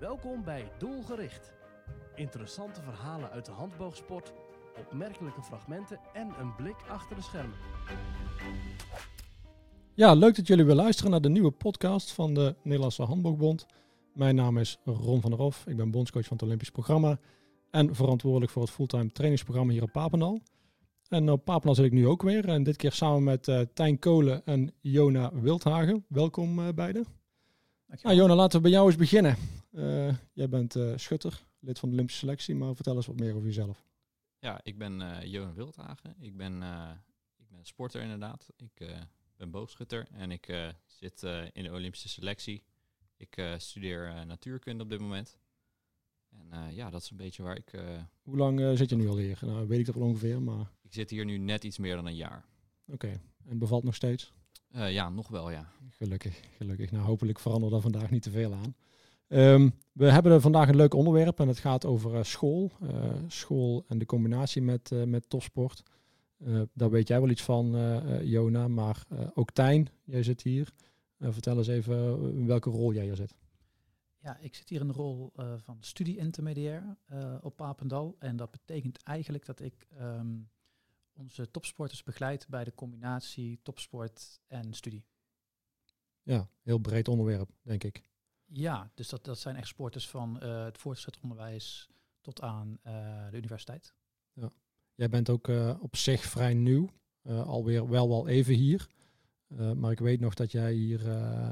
Welkom bij Doelgericht. Interessante verhalen uit de handboogsport, opmerkelijke fragmenten en een blik achter de schermen. Ja, leuk dat jullie weer luisteren naar de nieuwe podcast van de Nederlandse Handboogbond. Mijn naam is Ron van der Hof. Ik ben bondscoach van het Olympisch Programma en verantwoordelijk voor het fulltime trainingsprogramma hier op Papendal. En op Papendal zit ik nu ook weer en dit keer samen met uh, Tijn Kolen en Jona Wildhagen. Welkom uh, beiden. Nou, Jona, laten we bij jou eens beginnen. Uh, jij bent schutter, lid van de Olympische selectie, maar vertel eens wat meer over jezelf. Ja, ik ben Jona Wildhagen. Ik ben, ik ben sporter inderdaad. Ik ben boogschutter en ik zit in de Olympische selectie. Ik studeer natuurkunde op dit moment. En ja, dat is een beetje waar ik... Hoe lang zit je nu al hier? Nou, weet ik dat wel ongeveer, maar... Ik zit hier nu net iets meer dan een jaar. Oké, en bevalt nog steeds? Uh, ja, nog wel, ja. Gelukkig, gelukkig. Nou, hopelijk verandert er vandaag niet te veel aan. Um, we hebben vandaag een leuk onderwerp en het gaat over uh, school. Uh, school en de combinatie met, met topsport. daar weet jij wel iets van, Jona, maar ook Tijn, jij zit hier. vertel eens even in welke rol jij hier zit. Ja, ik zit hier in de rol van studie-intermediair op Papendal. En dat betekent eigenlijk dat ik um, onze topsporters begeleid bij de combinatie topsport en studie. Ja, heel breed onderwerp, denk ik. Ja, dus dat, dat zijn echt sporters van uh, het voortgezet onderwijs tot aan uh, de universiteit. Ja. Jij bent ook uh, op zich vrij nieuw, alweer wel wel even hier. maar ik weet nog dat jij hier,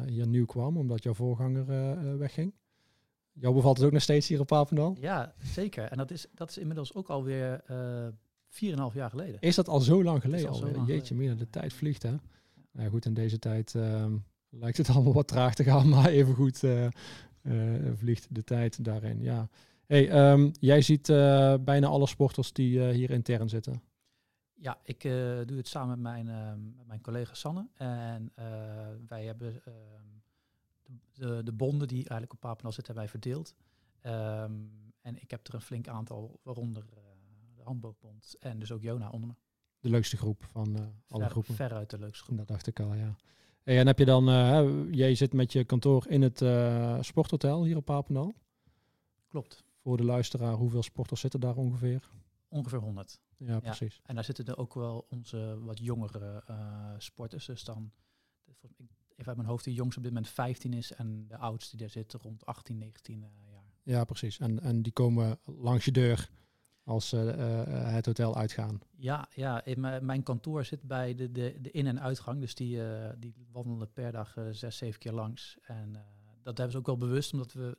hier nieuw kwam, omdat jouw voorganger wegging. Jou bevalt het ook nog steeds hier op Papendal? Ja, zeker. En dat is, dat is inmiddels ook alweer 4,5 jaar geleden. Is dat al zo lang geleden? Al al Jeetje, meer de tijd vliegt hè. Nou goed, in deze tijd um, lijkt het allemaal wat traag te gaan, maar even goed uh, uh, vliegt de tijd daarin. Ja. Hey, um, jij ziet uh, bijna alle sporters die hier intern zitten. Ja, ik doe het samen met mijn, met mijn collega Sanne. En wij hebben ehm, de, de, de, bonden die eigenlijk op Papendal zitten, wij verdeeld. en ik heb er een flink aantal, waaronder Handboogbond en dus ook Jona onder me. De leukste groep van uh, alle Ver, groepen. Veruit de leukste groep. Dat dacht ik al, ja. Hey, en heb je dan, uh, jij zit met je kantoor in het uh, sporthotel hier op Papendal? Klopt. Voor de luisteraar, hoeveel sporters zitten daar ongeveer? Ongeveer 100. Ja, precies. En daar zitten er ook wel onze wat jongere sporters. Dus dan, even uit mijn hoofd, de jongste op dit moment 15 is en de oudste die daar zit rond 18, 19 jaar. Ja, precies. En, en die komen langs je deur als uh, uh, het hotel uitgaan. Ja, ja in mijn kantoor zit bij de, de, de in- en uitgang. Dus die, uh, die wandelen per dag zes, zeven keer langs. En dat hebben ze ook wel bewust, omdat we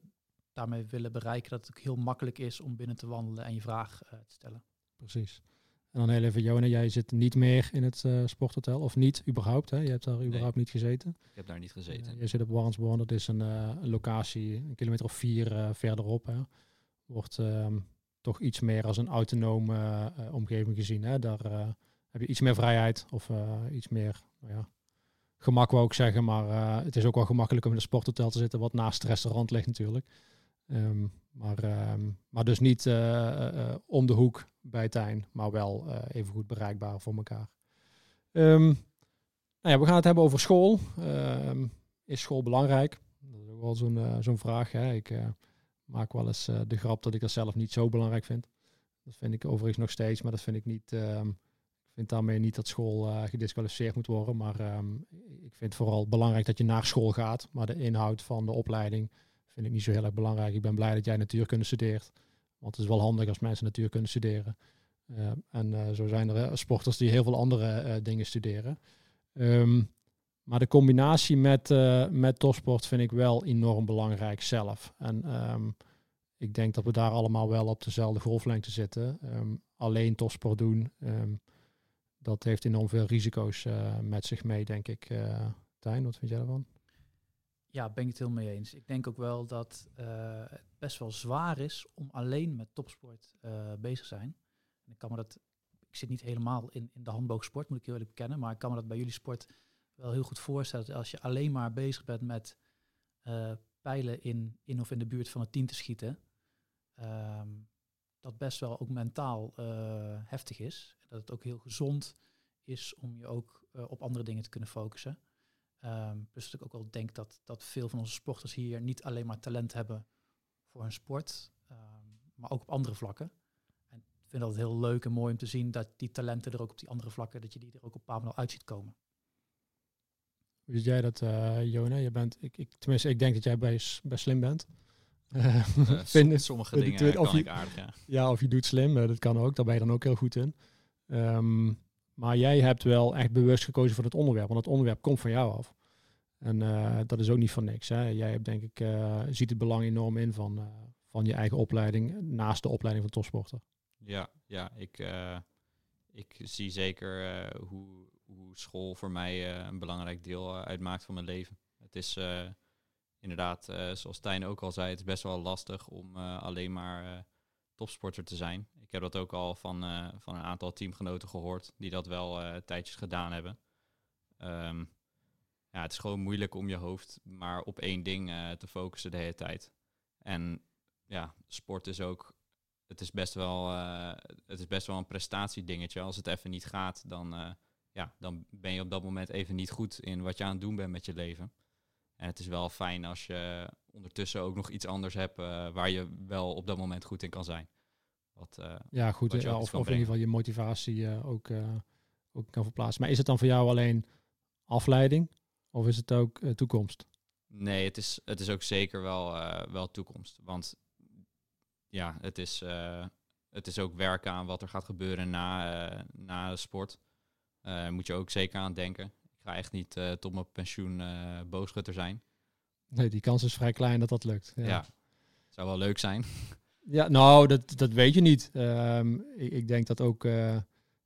daarmee willen bereiken dat het ook heel makkelijk is om binnen te wandelen en je vraag te stellen. Precies. En dan heel even, Jona, jij zit niet meer in het sporthotel, of niet überhaupt, hè? Je hebt daar überhaupt nee, niet gezeten. Ik heb daar niet gezeten. je zit op Warnsborn, dat is een, een, locatie, een kilometer of vier verderop. Hè? Wordt ehm, toch iets meer als een autonome uh, omgeving gezien. Hè? Daar uh, heb je iets meer vrijheid of uh, iets meer nou ja, gemak, wou ik zeggen. Maar het is ook wel gemakkelijk om in een sporthotel te zitten, wat naast het restaurant ligt natuurlijk. Um, maar, um, maar dus niet om de hoek bij Tijn, maar wel even goed bereikbaar voor elkaar. Um, nou ja, we gaan het hebben over school. is school belangrijk? Dat is ook wel zo'n zo'n vraag. Hè? Ik maak wel eens uh, de grap dat ik dat zelf niet zo belangrijk vind. Dat vind ik overigens nog steeds, maar dat vind ik niet. Um, ik vind daarmee niet dat school uh, gedisqualificeerd moet worden. Maar um, ik vind vooral belangrijk dat je naar school gaat. Maar de inhoud van de opleiding vind ik niet zo heel erg belangrijk. Ik ben blij dat jij natuurkunde studeert. Want het is wel handig als mensen natuurkunde studeren. Uh, en zo zijn er sporters die heel veel andere dingen studeren. Um, maar de combinatie met, uh, met topsport vind ik wel enorm belangrijk zelf. En um, ik denk dat we daar allemaal wel op dezelfde golflengte zitten. Um, alleen topsport doen, um, dat heeft enorm veel risico's uh, met zich mee, denk ik. Uh, Tijn, wat vind jij daarvan? Ja, ben ik het heel mee eens. Ik denk ook wel dat het best wel zwaar is om alleen met topsport bezig te zijn. Ik kan dat, ik zit niet helemaal in, in de handboogsport, moet ik heel eerlijk bekennen, maar ik kan me dat bij jullie sport wel heel goed voorstellen dat als je alleen maar bezig bent met uh, pijlen in, in of in de buurt van het team te schieten, um, dat best wel ook mentaal uh, heftig is. Dat het ook heel gezond is om je ook uh, op andere dingen te kunnen focussen. Um, dus dat ik ook wel denk dat, dat veel van onze sporters hier niet alleen maar talent hebben voor hun sport, ehm, maar ook op andere vlakken. En ik vind dat heel leuk en mooi om te zien dat die talenten er ook op die andere vlakken, dat je die er ook op Papendal uit ziet komen. Hoe ziet jij dat, uh, Jona? Je bent, ik, ik, tenminste, ik denk dat jij best, best slim bent. Uh, Vind- sommige dingen of kan je- ik aardig, ja. Ja, of je doet slim, eh, dat kan ook. Daar ben je dan ook heel goed in. Ehm, maar jij hebt wel echt bewust gekozen voor het onderwerp, want het onderwerp komt van jou af. En eh, dat is ook niet van niks. Hè. Jij hebt denk ik, eh, ziet het belang enorm in van, van je eigen opleiding naast de opleiding van topsporter. Ja, ja ik, ik zie zeker hoe, hoe school voor mij eh, een belangrijk deel eh, uitmaakt van mijn leven. Het is eh, inderdaad, zoals Tijn ook al zei, het is best wel lastig om alleen maar topsporter te zijn. Ik heb dat ook al van, van een aantal teamgenoten gehoord die dat wel tijdjes gedaan hebben. Ehm, ja, het is gewoon moeilijk om je hoofd maar op één ding te focussen de hele tijd. En ja, sport is ook het is best wel, het is best wel een prestatiedingetje. Als het even niet gaat, dan, ja, dan ben je op dat moment even niet goed in wat je aan het doen bent met je leven. En het is wel fijn als je ondertussen ook nog iets anders hebt eh, waar je wel op dat moment goed in kan zijn. Wat, eh, Ja, goed. Wat eh, of, in ieder geval je motivatie eh, ook, ook kan verplaatsen. Maar is het dan voor jou alleen afleiding? Of is het ook toekomst? Nee, het is, het is ook zeker wel, wel toekomst. Want ja, het is, het is ook werken aan wat er gaat gebeuren na, na de sport. Eh moet je ook zeker aan denken. Ik ga echt niet eh, tot mijn pensioen eh boogschutter zijn. Nee, die kans is vrij klein dat dat lukt. Ja. Ja, zou wel leuk zijn. ja nou, dat, dat weet je niet. Ehm, ik, ik denk dat ook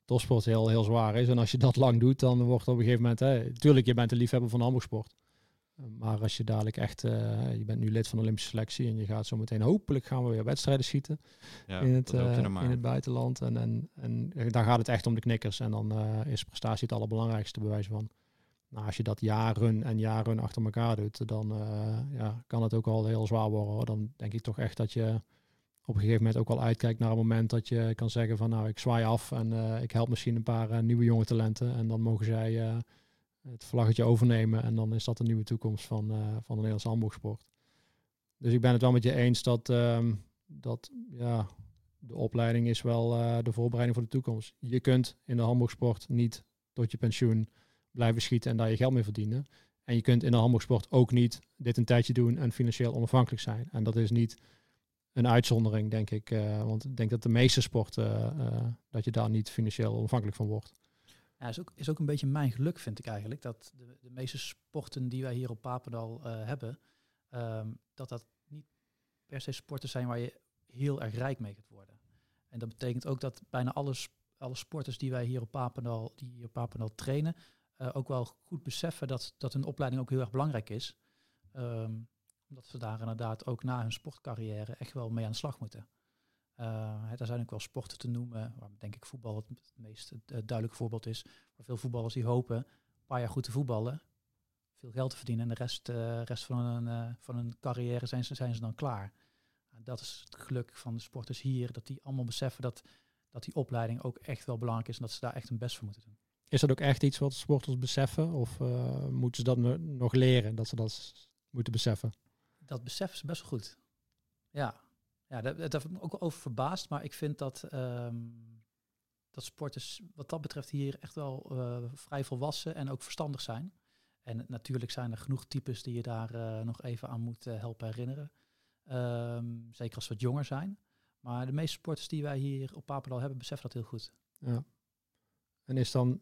topsport heel, heel zwaar is. En als je dat lang doet, dan wordt op een gegeven moment... Hè, tuurlijk, je bent een liefhebber van handbalsport. Maar als je dadelijk echt... eh, je bent nu lid van de Olympische selectie... en je gaat zo meteen... hopelijk gaan we weer wedstrijden schieten... Ja, in, het, eh, dan in het buitenland. En, en, en daar gaat het echt om de knikkers. En dan eh, is prestatie het allerbelangrijkste bewijs van. Nou, als je dat jaren en jaren achter elkaar doet, dan eh, ja, kan het ook al heel zwaar worden. Hoor. Dan denk ik toch echt dat je op een gegeven moment ook wel uitkijkt naar een moment dat je kan zeggen van nou, ik zwaai af en eh, ik help misschien een paar eh, nieuwe jonge talenten. En dan mogen zij eh, het vlaggetje overnemen en dan is dat de nieuwe toekomst van, eh, van de Nederlandse handboogsport. Dus ik ben het wel met je eens dat, ehm, dat ja, de opleiding is wel eh, de voorbereiding voor de toekomst. Je kunt in de handboogsport niet tot je pensioen blijven schieten en daar je geld mee verdienen. En je kunt in de handboogsport ook niet dit een tijdje doen en financieel onafhankelijk zijn. En dat is niet een uitzondering, denk ik. eh, want ik denk dat de meeste sporten, dat je daar niet financieel onafhankelijk van wordt. Ja, is ook, is ook een beetje mijn geluk, vind ik eigenlijk. Dat de, de meeste sporten die wij hier op Papendal eh, hebben, ehm, dat dat niet per se sporten zijn waar je heel erg rijk mee gaat worden. En dat betekent ook dat bijna alle, alle sporters die wij hier op Papendal, die hier op Papendal trainen, eh, ook wel goed beseffen dat, dat hun opleiding ook heel erg belangrijk is. Ehm, omdat ze daar inderdaad ook na hun sportcarrière echt wel mee aan de slag moeten. Hè, daar zijn ook wel sporten te noemen, waar denk ik voetbal het, het meest eh, duidelijke voorbeeld is. Waar veel voetballers die hopen een paar jaar goed te voetballen, veel geld te verdienen en de rest, eh, rest van, hun, eh, van hun carrière zijn ze, zijn ze dan klaar. Nou, dat is het geluk van de sporters hier, dat die allemaal beseffen dat, dat die opleiding ook echt wel belangrijk is en dat ze daar echt hun best voor moeten doen. Is dat ook echt iets wat sporters beseffen? Of moeten ze dat no- nog leren, dat ze dat moeten beseffen? Dat beseffen ze best wel goed. Ja, ja daar, daar heb ik me ook over verbaasd. Maar ik vind dat, ehm, dat sporters wat dat betreft hier echt wel eh, vrij volwassen en ook verstandig zijn. En natuurlijk zijn er genoeg types die je daar eh, nog even aan moet eh, helpen herinneren. Ehm, zeker als ze wat jonger zijn. Maar de meeste sporters die wij hier op Papendal hebben, beseffen dat heel goed. Ja. En is, dan,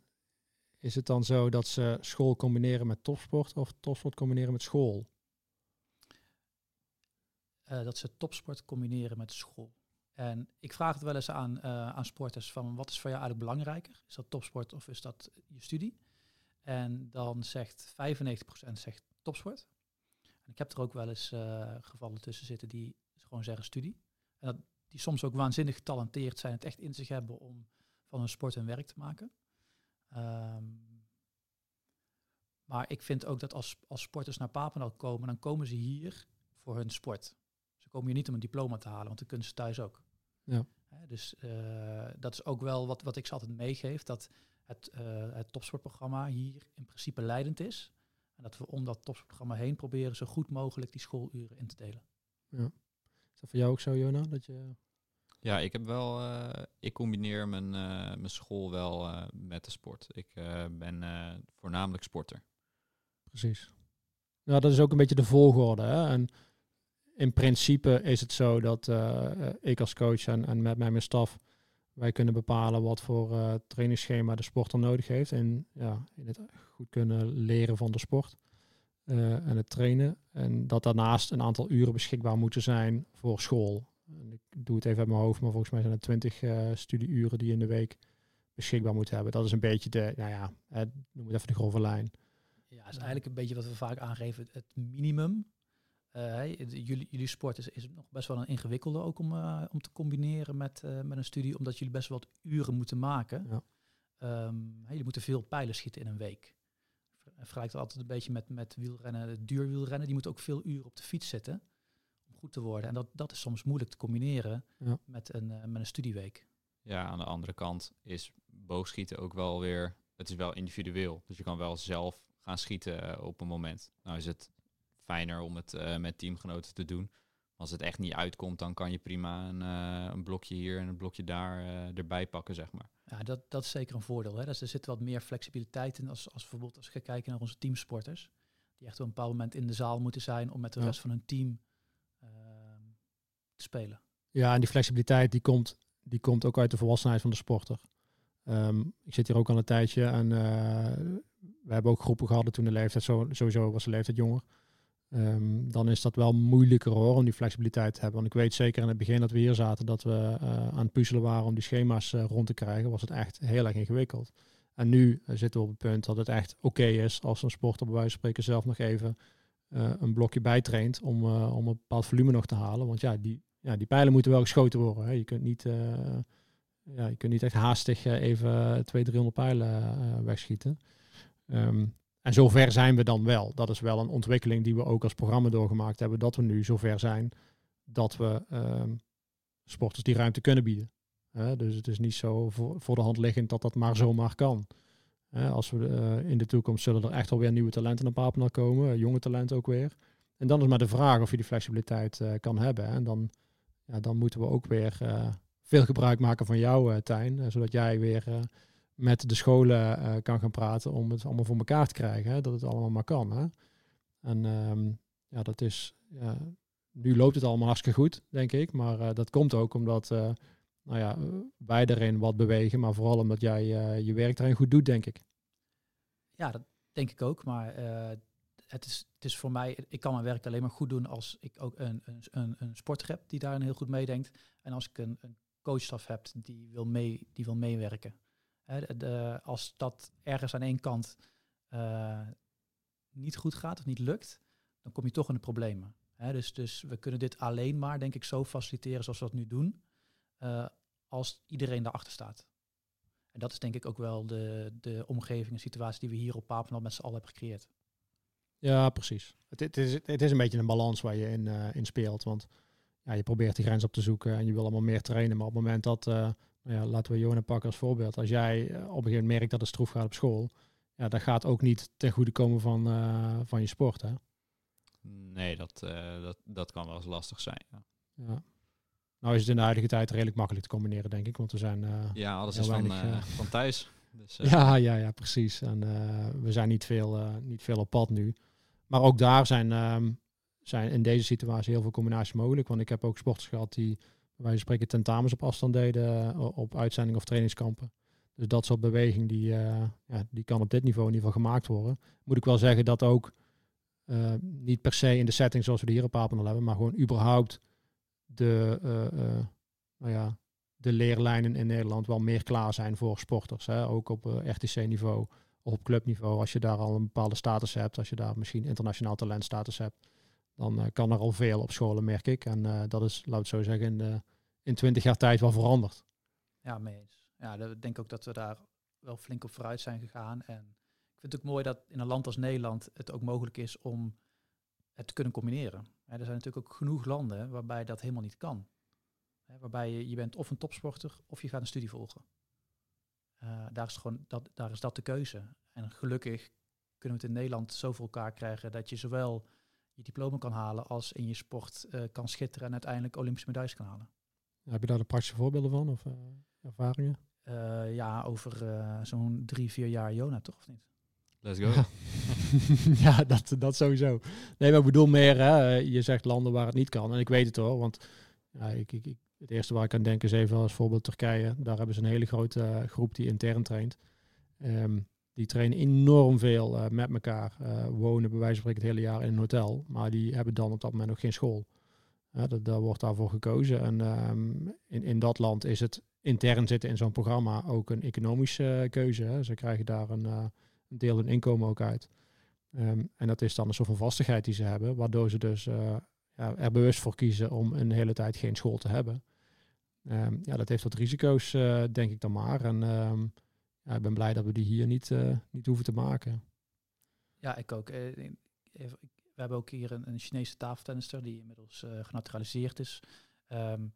is het dan zo dat ze school combineren met topsport of topsport combineren met school? Eh, dat ze topsport combineren met school. En ik vraag het wel eens aan, eh, aan sporters van wat is voor jou eigenlijk belangrijker? Is dat topsport of is dat je studie? En dan zegt 95% zegt topsport. En ik heb er ook wel eens eh, gevallen tussen zitten die gewoon zeggen studie. En dat, die soms ook waanzinnig getalenteerd zijn, het echt in zich hebben om van hun sport hun werk te maken. Ehm, maar ik vind ook dat als, als sporters naar Papendal komen, dan komen ze hier voor hun sport. Ze komen hier niet om een diploma te halen, want dat kunnen ze thuis ook. Ja. Hè, dus eh, dat is ook wel wat, wat ik ze altijd meegeef, dat het, eh, het topsportprogramma hier in principe leidend is. En dat we om dat topsportprogramma heen proberen zo goed mogelijk die schooluren in te delen. Is dat voor jou ook zo, Jona? Dat je... Ja, ik heb wel. eh, ik combineer mijn, eh, mijn school wel eh, met de sport. Ik eh, ben eh, voornamelijk sporter. Precies. Nou, dat is ook een beetje de volgorde. Hè? En in principe is het zo dat eh, ik als coach en, en met mij mijn staf, wij kunnen bepalen wat voor eh, trainingsschema de sporter nodig heeft. En ja, in het goed kunnen leren van de sport eh, en het trainen. En dat daarnaast een aantal uren beschikbaar moeten zijn voor school. En ik doe het even uit mijn hoofd, maar volgens mij zijn er twintig studieuren die je in de week beschikbaar moeten hebben. Dat is een beetje de, nou ja, noem het even de grove lijn. Ja, is eigenlijk een beetje wat we vaak aangeven, het minimum. Eh, jullie, jullie sport is, is nog best wel een ingewikkelde ook om, eh, om te combineren met, eh, met een studie, omdat jullie best wel wat uren moeten maken. Ja. Ehm, hè, jullie moeten veel pijlen schieten in een week. Ver- Vergelijkt het altijd een beetje met, met wielrennen, duurwielrennen. Die moeten ook veel uren op de fiets zitten om goed te worden. En dat, dat is soms moeilijk te combineren Ja. met, een, met een studieweek. Ja, aan de andere kant is boogschieten ook wel weer. Het is wel individueel. Dus je kan wel zelf gaan schieten op een moment. Nou is het fijner om het eh, met teamgenoten te doen. Als het echt niet uitkomt, dan kan je prima een, eh, een blokje hier en een blokje daar eh, erbij pakken, zeg maar. Ja, dat, dat is zeker een voordeel. Hè? Dus er zit wat meer flexibiliteit in als, als bijvoorbeeld als je gaat kijken naar onze teamsporters. Die echt op een bepaald moment in de zaal moeten zijn om met de Ja. rest van hun team ehm, te spelen. Ja, en die flexibiliteit die komt, die komt ook uit de volwassenheid van de sporter. Ehm, ik zit hier ook al een tijdje en eh, we hebben ook groepen gehad toen de leeftijd, zo, sowieso was de leeftijd jonger. Ehm, dan is dat wel moeilijker hoor, om die flexibiliteit te hebben. Want ik weet zeker in het begin dat we hier zaten, dat we eh, aan het puzzelen waren om die schema's eh, rond te krijgen, was het echt heel erg ingewikkeld. En nu eh, zitten we op het punt dat het echt oké is als een sporter bij wijze van spreken zelf nog even een blokje bijtraint om, om een bepaald volume nog te halen. Want ja, die, ja, die pijlen moeten wel geschoten worden. Hè. Je, kunt niet, ja, je kunt niet echt haastig even 200, 300 pijlen wegschieten. Ehm, en zover zijn we dan wel. Dat is wel een ontwikkeling die we ook als programma doorgemaakt hebben. Dat we nu zover zijn dat we ehm, sporters die ruimte kunnen bieden. Dus het is niet zo voor, de hand liggend dat dat maar zomaar kan. Als we eh, in de toekomst zullen er echt alweer nieuwe talenten naar Papendal komen, eh, jonge talenten ook weer. En dan is maar de vraag of je die flexibiliteit eh, kan hebben. En dan, ja, dan moeten we ook weer veel gebruik maken van jou, Tijn. zodat jij weer met de scholen eh, kan gaan praten om het allemaal voor elkaar te krijgen. Hè, dat het allemaal maar kan. Hè. En ehm, ja, dat is. Nu loopt het allemaal hartstikke goed, denk ik. Maar eh, dat komt ook omdat eh, nou ja, wij erin wat bewegen. Maar vooral omdat jij je werk erin goed doet, denk ik. Ja, dat denk ik ook. Maar het, is, het is voor mij, ik kan mijn werk alleen maar goed doen als ik ook een, een, een, een sporter heb die daarin heel goed meedenkt. En als ik een, een coachstaf heb die wil, mee, die wil meewerken. Als dat ergens aan één kant eh, niet goed gaat of niet lukt, dan kom je toch in de problemen. Hè, dus, dus we kunnen dit alleen maar, denk ik, zo faciliteren zoals we dat nu doen, eh, als iedereen daarachter staat. En dat is denk ik ook wel de, de omgeving en situatie die we hier op Papendal met z'n allen hebben gecreëerd. Ja, precies. Het, het, is, het is een beetje een balans waar je in, eh, in speelt. Want ja, je probeert die grens op te zoeken en je wil allemaal meer trainen. Maar op het moment dat, eh, nou ja, laten we Jona pakken als voorbeeld. Als jij eh, op een gegeven moment merkt dat het stroef gaat op school. Ja, dat gaat ook niet ten goede komen van, eh, van je sport. Hè? Nee, dat, dat, dat kan wel eens lastig zijn. Ja, Ja. Nou is het in de huidige tijd redelijk makkelijk te combineren, denk ik. Want we zijn... ja alles is van, weinig, eh, van thuis. Dus, Ja, ja, ja, precies. En we zijn niet veel, niet veel op pad nu. Maar ook daar zijn, ehm, zijn in deze situatie heel veel combinaties mogelijk. Want ik heb ook sporters gehad die, van spreken, tentamens op afstand deden eh, op uitzending of trainingskampen. Dus dat soort beweging, die, eh, ja, die kan op dit niveau in ieder geval gemaakt worden. Moet ik wel zeggen dat ook eh, niet per se in de setting zoals we die hier op Papendal hebben, maar gewoon überhaupt de, nou ja, de leerlijnen in Nederland wel meer klaar zijn voor sporters. Hè? Ook op RTC-niveau of op clubniveau. Als je daar al een bepaalde status hebt, als je daar misschien internationaal talentstatus hebt, dan eh, kan er al veel op scholen, merk ik. En eh, dat is, laat het zo zeggen, in, in 20 jaar tijd wel veranderd. Ja, mee. Ja, ik denk ook dat we daar wel flink op vooruit zijn gegaan. En ik vind het ook mooi dat in een land als Nederland het ook mogelijk is om het te kunnen combineren. Er zijn natuurlijk ook genoeg landen waarbij dat helemaal niet kan. Waarbij je, je bent of een topsporter of je gaat een studie volgen. Eh, daar, is gewoon dat, daar is dat de keuze. En gelukkig kunnen we het in Nederland zo voor elkaar krijgen dat je zowel je diploma kan halen als in je sport eh, kan schitteren en uiteindelijk Olympische medailles kan halen. Heb je daar de praktische voorbeelden van of eh, ervaringen? Eh, ja, over eh, zo'n drie, vier jaar Jona, toch of niet? Let's go. Ja. dat, dat sowieso. Nee, maar ik bedoel meer, hè, je zegt landen waar het niet kan. En ik weet het hoor, want ja, ik, ik, ik- het eerste waar ik aan denk is even als voorbeeld Turkije. Daar hebben ze een hele grote groep die intern traint. Ehm, die trainen enorm veel eh, met elkaar. eh, wonen bij wijze van spreken het hele jaar in een hotel. Maar die hebben dan op dat moment nog geen school. Dat, daar wordt daarvoor gekozen. En ehm, in, in dat land is het intern zitten in zo'n programma ook een economische eh, keuze. Hè. Ze krijgen daar een, deel hun inkomen ook uit. Ehm, en dat is dan een soort van vastigheid die ze hebben, waardoor ze dus ja, er bewust voor kiezen om een hele tijd geen school te hebben. Ehm, ja, dat heeft wat risico's, denk ik dan maar. En ja, ik ben blij dat we die hier niet, eh, niet hoeven te maken. Ja, ik ook. Eh, we hebben ook hier een, een Chinese tafeltennister die inmiddels eh, genaturaliseerd is. Ehm,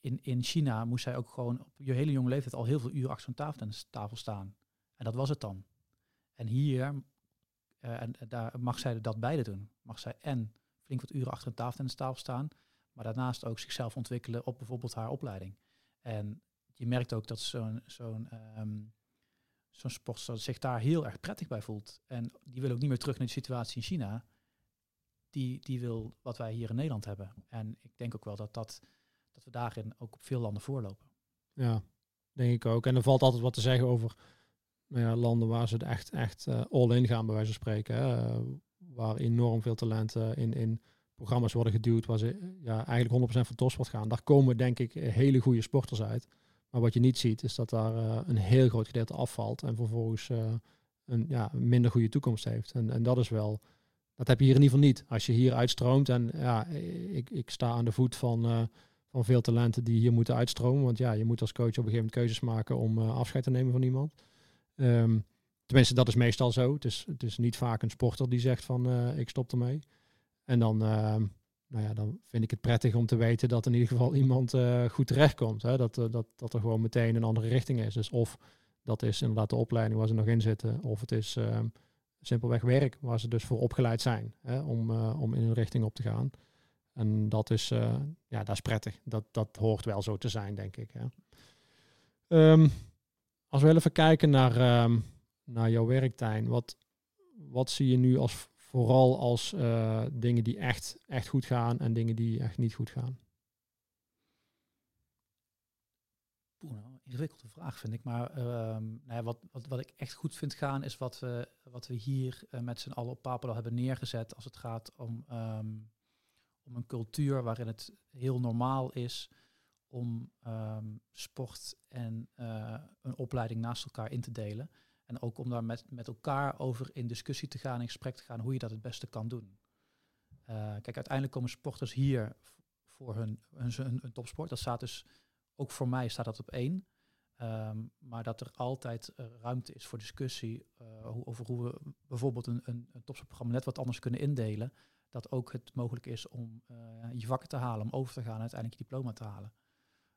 in, in China moest zij ook gewoon op je hele jonge leeftijd al heel veel uren achter een tafeltennistafel staan. En dat was het dan. En hier, en daar mag zij dat beide doen. Mag zij en flink wat uren achter een tafeltennistafel staan, maar daarnaast ook zichzelf ontwikkelen op bijvoorbeeld haar opleiding. En je merkt ook dat zo'n zo'n ehm, zo'n sportster zich daar heel erg prettig bij voelt. En die wil ook niet meer terug naar de situatie in China. Die, die wil wat wij hier in Nederland hebben. En ik denk ook wel dat, dat, dat we daarin ook op veel landen voorlopen. Ja, denk ik ook. En er valt altijd wat te zeggen over nou ja, landen waar ze echt, echt eh, all-in gaan, bij wijze van spreken. Eh, waar enorm veel talenten in, in programma's worden geduwd, waar ze ja, eigenlijk 100% van topsport gaan. Daar komen denk ik hele goede sporters uit. Maar wat je niet ziet, is dat daar eh, een heel groot gedeelte afvalt en vervolgens eh, een ja, minder goede toekomst heeft. En, en dat is wel, dat heb je hier in ieder geval niet. Als je hier uitstroomt en ja, ik, ik sta aan de voet van, eh, van veel talenten die hier moeten uitstromen. Want ja, je moet als coach op een gegeven moment keuzes maken om afscheid te nemen van iemand. Ehm, tenminste, dat is meestal zo. Het is, het is niet vaak een sporter die zegt van ik stop ermee. En dan, ehm, nou ja, dan vind ik het prettig om te weten dat in ieder geval iemand eh, goed terechtkomt. Hè? Dat, eh, dat, dat er gewoon meteen een andere richting is. Dus of dat is inderdaad de opleiding waar ze nog in zitten, of het is ehm, simpelweg werk waar ze dus voor opgeleid zijn hè? Om, eh, om in een richting op te gaan. En dat is, ja, dat is prettig. Dat, dat hoort wel zo te zijn, denk ik. Hè. Ehm, als we even kijken naar, ehm, naar jouw werk, Tijn. Wat, wat zie je nu als vooral als eh, dingen die echt, echt goed gaan en dingen die echt niet goed gaan? Poeh, nou, ingewikkelde vraag vind ik. Maar ehm, nou ja, wat, wat, wat ik echt goed vind gaan is wat we, wat we hier eh, met z'n allen op Papendal hebben neergezet als het gaat om, ehm, om een cultuur waarin het heel normaal is om ehm, sport en eh, een opleiding naast elkaar in te delen. En ook om daar met, met elkaar over in discussie te gaan, in gesprek te gaan, hoe je dat het beste kan doen. Eh, kijk, uiteindelijk komen sporters hier voor hun, hun, topsport. Dat staat dus, ook voor mij staat dat op één. Ehm, maar dat er altijd eh, ruimte is voor discussie eh, over hoe we bijvoorbeeld een, een, topsportprogramma net wat anders kunnen indelen. Dat ook het mogelijk is om je vakken te halen, om over te gaan en uiteindelijk je diploma te halen.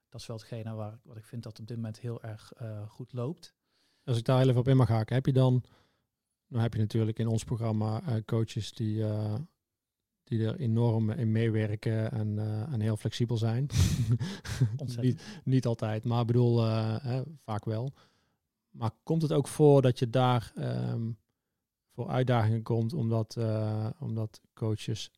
Dat is wel hetgene waar, wat ik vind dat op dit moment heel erg goed loopt. Als ik daar heel even op in mag haken, heb je dan, nou heb je natuurlijk in ons programma eh, coaches die, eh, die er enorm in meewerken en, eh, en heel flexibel zijn. Niet, niet altijd, maar bedoel, hè, vaak wel. Maar komt het ook voor dat je daar ehm, voor uitdagingen komt omdat, omdat coaches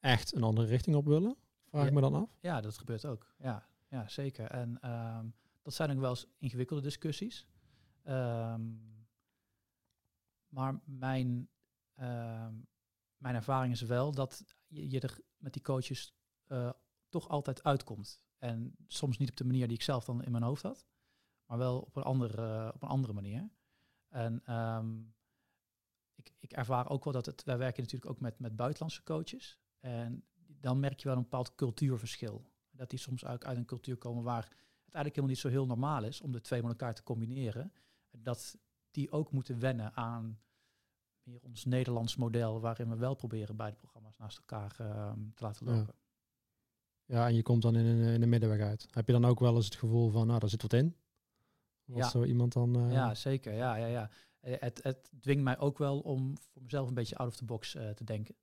echt een andere richting op willen? Vraag ik me dan af. Ja, dat gebeurt ook. Ja, ja zeker. En ehm, dat zijn ook wel eens ingewikkelde discussies. Ehm, maar mijn, ehm, mijn ervaring is wel dat je, je er met die coaches eh, toch altijd uitkomt. En soms niet op de manier die ik zelf dan in mijn hoofd had, maar wel op een andere, op een andere manier. En ehm, ik, ik ervaar ook wel dat het, wij werken natuurlijk ook met, met buitenlandse coaches. En dan merk je wel een bepaald cultuurverschil. Dat die soms uit, uit een cultuur komen waar het eigenlijk helemaal niet zo heel normaal is om de twee met elkaar te combineren. Dat die ook moeten wennen aan meer ons Nederlands model, waarin we wel proberen beide programma's naast elkaar ehm, te laten lopen. Ja, en je komt dan in een, in de middenweg uit. Heb je dan ook wel eens het gevoel van, nou, daar zit wat in? Wat Ja. zo iemand dan... eh, Ja, zeker. Ja, ja, ja. Eh, Het, het dwingt mij ook wel om voor mezelf een beetje out of the box eh, te denken.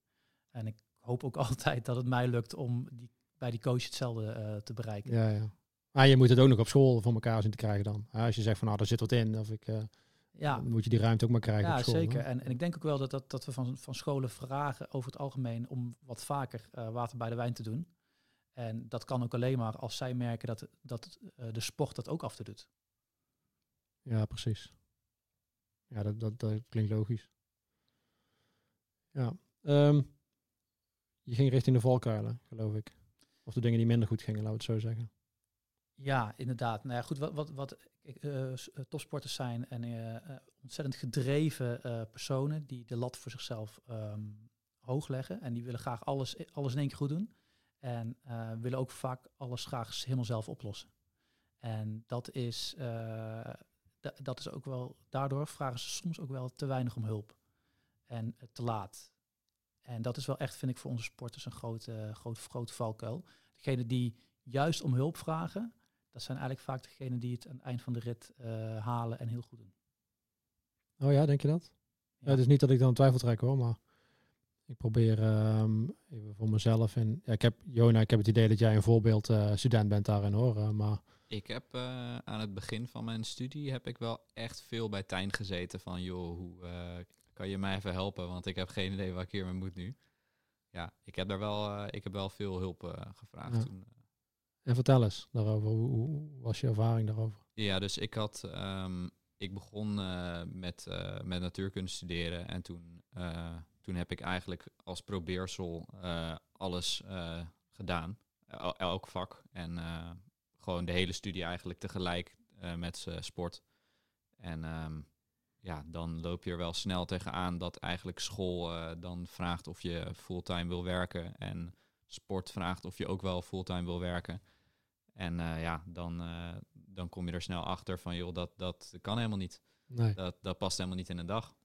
En ik hoop ook altijd dat het mij lukt om die, bij die coach hetzelfde te bereiken. Ja, ja. Maar je moet het ook nog op school voor elkaar zien te krijgen dan. Ja, als je zegt van nou, daar zit wat in, of ik, eh, Ja, dan moet je die ruimte ook maar krijgen ja op school. zeker. En, en ik denk ook wel dat, dat, dat we van, van scholen vragen over het algemeen om wat vaker eh, water bij de wijn te doen. En dat kan ook alleen maar als zij merken dat, dat eh, de sport dat ook af te doet. Ja, precies. Ja, dat, dat, dat klinkt logisch. Ja. ehm, je ging richting de valkuilen, geloof ik. Of de dingen die minder goed gingen, laten we het zo zeggen. Ja, inderdaad. Nou ja, goed, wat, wat, wat eh, eh, topsporters zijn en eh, ontzettend gedreven personen die de lat voor zichzelf ehm, hoog leggen. En die willen graag alles, alles in één keer goed doen. En willen ook vaak alles graag helemaal zelf oplossen. En dat is, da- dat is ook wel, daardoor vragen ze soms ook wel te weinig om hulp. En te laat. En dat is wel echt, vind ik, voor onze sporters een grote, grote, grote valkuil. Degene die juist om hulp vragen, dat zijn eigenlijk vaak degenen die het aan het eind van de rit eh, halen en heel goed doen. Oh ja, denk je dat? Ja. het is niet dat ik dan twijfel trek hoor, maar ik probeer ehm, even voor mezelf. En ja, ik heb, Jona, ik heb het idee dat jij een voorbeeld eh, student bent daarin hoor. eh, maar Ik heb eh, aan het begin van mijn studie heb ik wel echt veel bij Tijn gezeten van joh, hoe eh, kan je mij even helpen? Want ik heb geen idee waar ik hiermee moet nu. Ja, ik heb daar wel, eh, ik heb wel veel hulp gevraagd Ja. toen. En vertel eens daarover. Hoe, was je ervaring daarover? Ja, dus ik had, ehm, ik begon eh, met, eh, met natuurkunde studeren en toen, eh, toen heb ik eigenlijk als probeersel alles gedaan, El- elk vak en gewoon de hele studie eigenlijk tegelijk met sport. En ehm, ja, dan loop je er wel snel tegenaan dat eigenlijk school dan vraagt of je fulltime wil werken en sport vraagt of je ook wel fulltime wil werken. En eh, ja, dan, eh, dan kom je er snel achter van, joh, dat, dat kan helemaal niet. Nee. Dat, dat past helemaal niet in een dag.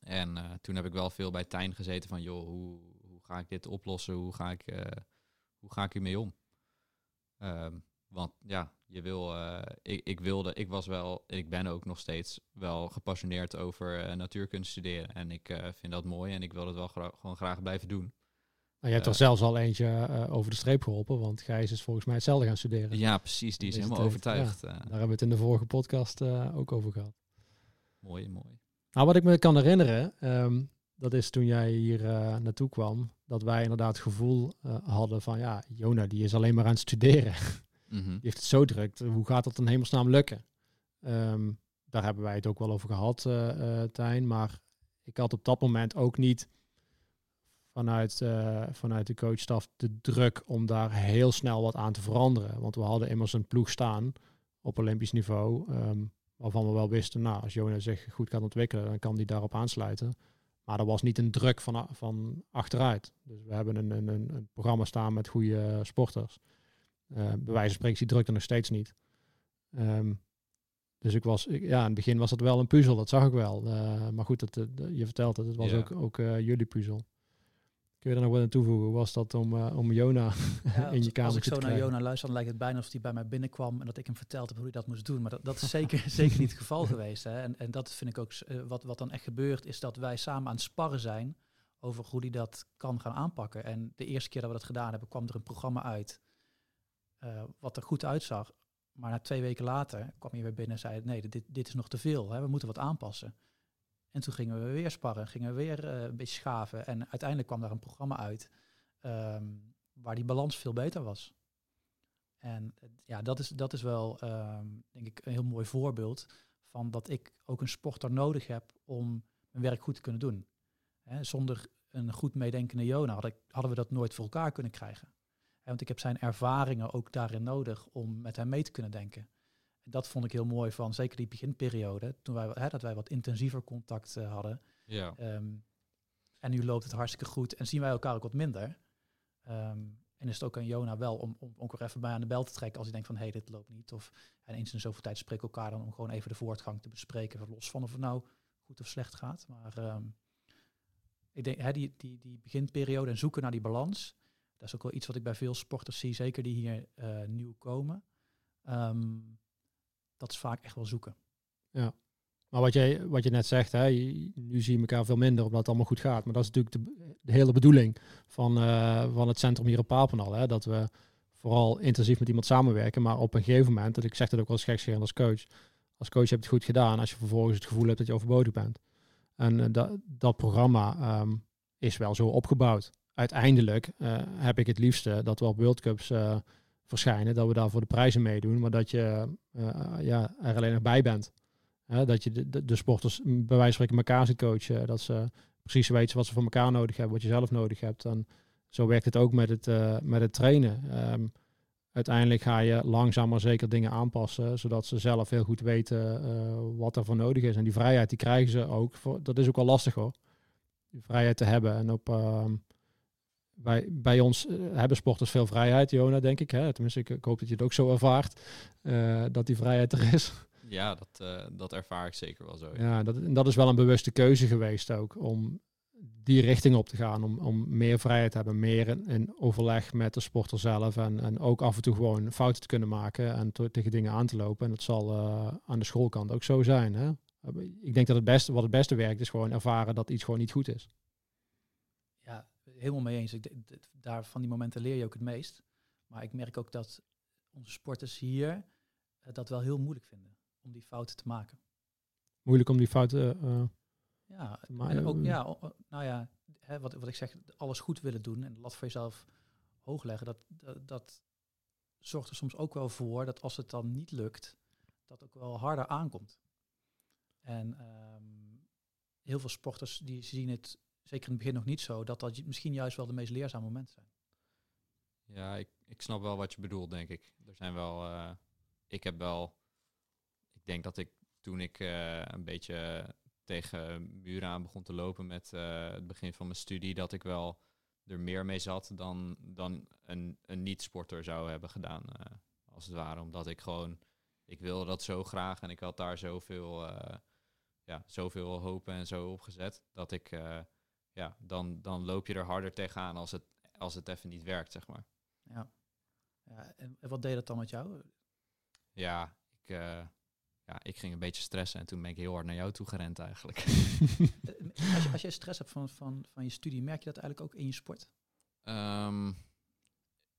En eh, toen heb ik wel veel bij Tijn gezeten van, joh, hoe, hoe ga ik dit oplossen? Hoe ga ik, hoe ga ik hiermee om? Ehm, want ja, je wil, ik, ik wilde, ik was wel, ik ben ook nog steeds wel gepassioneerd over natuurkunde studeren. En ik vind dat mooi en ik wil het wel gra- gewoon graag blijven doen. Nou, je hebt er Eh. zelfs al eentje eh, over de streep geholpen, want Gijs is volgens mij hetzelfde gaan studeren. Ja, precies, die is helemaal overtuigd. eh. Daar hebben we het in de vorige podcast ook over gehad. mooi, mooi. Nou, wat ik me kan herinneren, ehm, dat is toen jij hier naartoe kwam, dat wij inderdaad het gevoel hadden van, ja, Jona, die is alleen maar aan het studeren. Mhm. Die heeft het zo druk. Hoe gaat dat in hemelsnaam lukken? Ehm, daar hebben wij het ook wel over gehad, eh eh, Tijn. Maar ik had op dat moment ook niet vanuit, eh, vanuit de coachstaf de druk om daar heel snel wat aan te veranderen. Want we hadden immers een ploeg staan op Olympisch niveau. ehm, waarvan we wel wisten, nou, als Jonas zich goed kan ontwikkelen, dan kan die daarop aansluiten. Maar er was niet een druk van, van achteruit. Dus we hebben een, een, een, programma staan met goede sporters. Eh bij wijze van spreken die druk er nog steeds niet. Ehm, dus ik was, ik- ja, in het begin was het wel een puzzel, dat zag ik wel. Eh, maar goed, dat, je vertelt het, het was Ja. ook, ook jullie puzzel. Kun je er nog wat aan toevoegen? Was dat om, eh, om Jona Ja, in je kamer als ik te zo naar? Jona luister, dan lijkt het bijna alsof hij bij mij binnenkwam en dat ik hem verteld heb hoe hij dat moest doen. Maar dat, dat is zeker, zeker niet het geval geweest. Hè. En, en dat vind ik ook, eh, wat, wat dan echt gebeurt, is dat wij samen aan het sparren zijn over hoe hij dat kan gaan aanpakken. En de eerste keer dat we dat gedaan hebben, kwam er een programma uit eh, wat er goed uitzag. Maar na twee weken later kwam hij weer binnen en zei, nee, dit, dit is nog te veel. Hè. We moeten wat aanpassen. En toen gingen we weer sparren, gingen we weer eh, een beetje schaven. En uiteindelijk kwam daar een programma uit ehm, waar die balans veel beter was. En ja, dat is, dat is wel, ehm, denk ik, een heel mooi voorbeeld van dat ik ook een sporter nodig heb om mijn werk goed te kunnen doen. Zonder een goed meedenkende Jona hadden we dat nooit voor elkaar kunnen krijgen. Want ik heb zijn ervaringen ook daarin nodig om met hem mee te kunnen denken. Dat vond ik heel mooi van, zeker die beginperiode, toen wij, hè, dat wij wat intensiever contact eh, hadden. Ja. Ehm, en nu loopt het hartstikke goed en zien wij elkaar ook wat minder. Ehm, en is het ook aan Jona wel om, om ook weer even bij aan de bel te trekken als hij denkt van hé, hey, dit loopt niet. Of en eens in zoveel tijd spreken elkaar dan om gewoon even de voortgang te bespreken. Los van of het nou goed of slecht gaat. Maar ehm, ik denk, hè, die, die, die beginperiode en zoeken naar die balans. Dat is ook wel iets wat ik bij veel sporters zie, zeker die hier eh, nieuw komen. Ehm, dat is vaak echt wel zoeken. Maar wat, jij, wat je net zegt, hè, nu zie je elkaar veel minder omdat het allemaal goed gaat. Maar dat is natuurlijk de, hele bedoeling van, eh, van het centrum hier op Papendal. Hè, dat we vooral intensief met iemand samenwerken. Maar op een gegeven moment, dat ik zeg dat ook wel eens als coach. Als coach heb je het goed gedaan als je vervolgens het gevoel hebt dat je overbodig bent. En eh, dat, dat programma ehm, is wel zo opgebouwd. Uiteindelijk eh, heb ik het liefste dat we op World Cups verschijnen. Dat we daar voor de prijzen meedoen. Maar dat je eh, ja, er alleen nog bij bent. Dat je de, de, sporters mm, bij wijze van spreken elkaar ziet coachen. Dat ze precies weten wat ze van elkaar nodig hebben, wat je zelf nodig hebt. En zo werkt het ook met het, eh, met het trainen. Ehm, uiteindelijk ga je langzaam maar zeker dingen aanpassen, zodat ze zelf heel goed weten eh, wat er voor nodig is. En die vrijheid die krijgen ze ook. Dat is ook wel lastig hoor. Die vrijheid te hebben. En op, ehm, bij, bij ons eh, hebben sporters veel vrijheid, Jona, denk ik. Hè? Tenminste, ik, ik hoop dat je het ook zo ervaart. eh, dat die vrijheid er is. Ja, dat, eh, dat ervaar ik zeker wel zo. Ja. Ja, dat, en dat is wel een bewuste keuze geweest ook om die richting op te gaan. Om, om meer vrijheid te hebben, meer in, in overleg met de sporter zelf. En, en ook af en toe gewoon fouten te kunnen maken en tegen dingen aan te lopen. En dat zal eh, aan de schoolkant ook zo zijn. Hè? Ik denk dat het beste, wat het beste werkt, is gewoon ervaren dat iets gewoon niet goed is. Ja, helemaal mee eens. Ik, daar van die momenten leer je ook het meest. Maar ik merk ook dat onze sporters hier eh, dat wel heel moeilijk vinden om die fouten te maken. Moeilijk om die fouten. eh, Ja, Maar, en ook, eh, ja, nou ja, hè, wat, wat ik zeg, alles goed willen doen en de lat voor jezelf hoog leggen, dat, dat, dat zorgt er soms ook wel voor dat als het dan niet lukt, dat ook wel harder aankomt. En ehm, heel veel sporters die zien het, zeker in het begin nog niet zo, dat dat misschien juist wel de meest leerzame momenten zijn. Ja, ik, ik snap wel wat je bedoelt, denk ik. Er zijn wel. eh, ik heb wel. Ik denk dat ik toen ik eh, een beetje tegen muren aan begon te lopen met eh, het begin van mijn studie, dat ik wel er meer mee zat dan, dan een, een niet-sporter zou hebben gedaan, als het ware. Omdat ik gewoon. Ik wilde dat zo graag en ik had daar zoveel, ja, zoveel hoop en zo op gezet. Dat ik. Ja, dan, dan loop je er harder tegenaan als het, als het even niet werkt, zeg maar. Ja. Ja, en, wat deed dat dan met jou? Ja, ik, eh, ja, ik ging een beetje stressen en toen ben ik heel hard naar jou toe gerend eigenlijk. Eh, als, je, als je stress hebt van, van, van je studie, merk je dat eigenlijk ook in je sport? Ehm,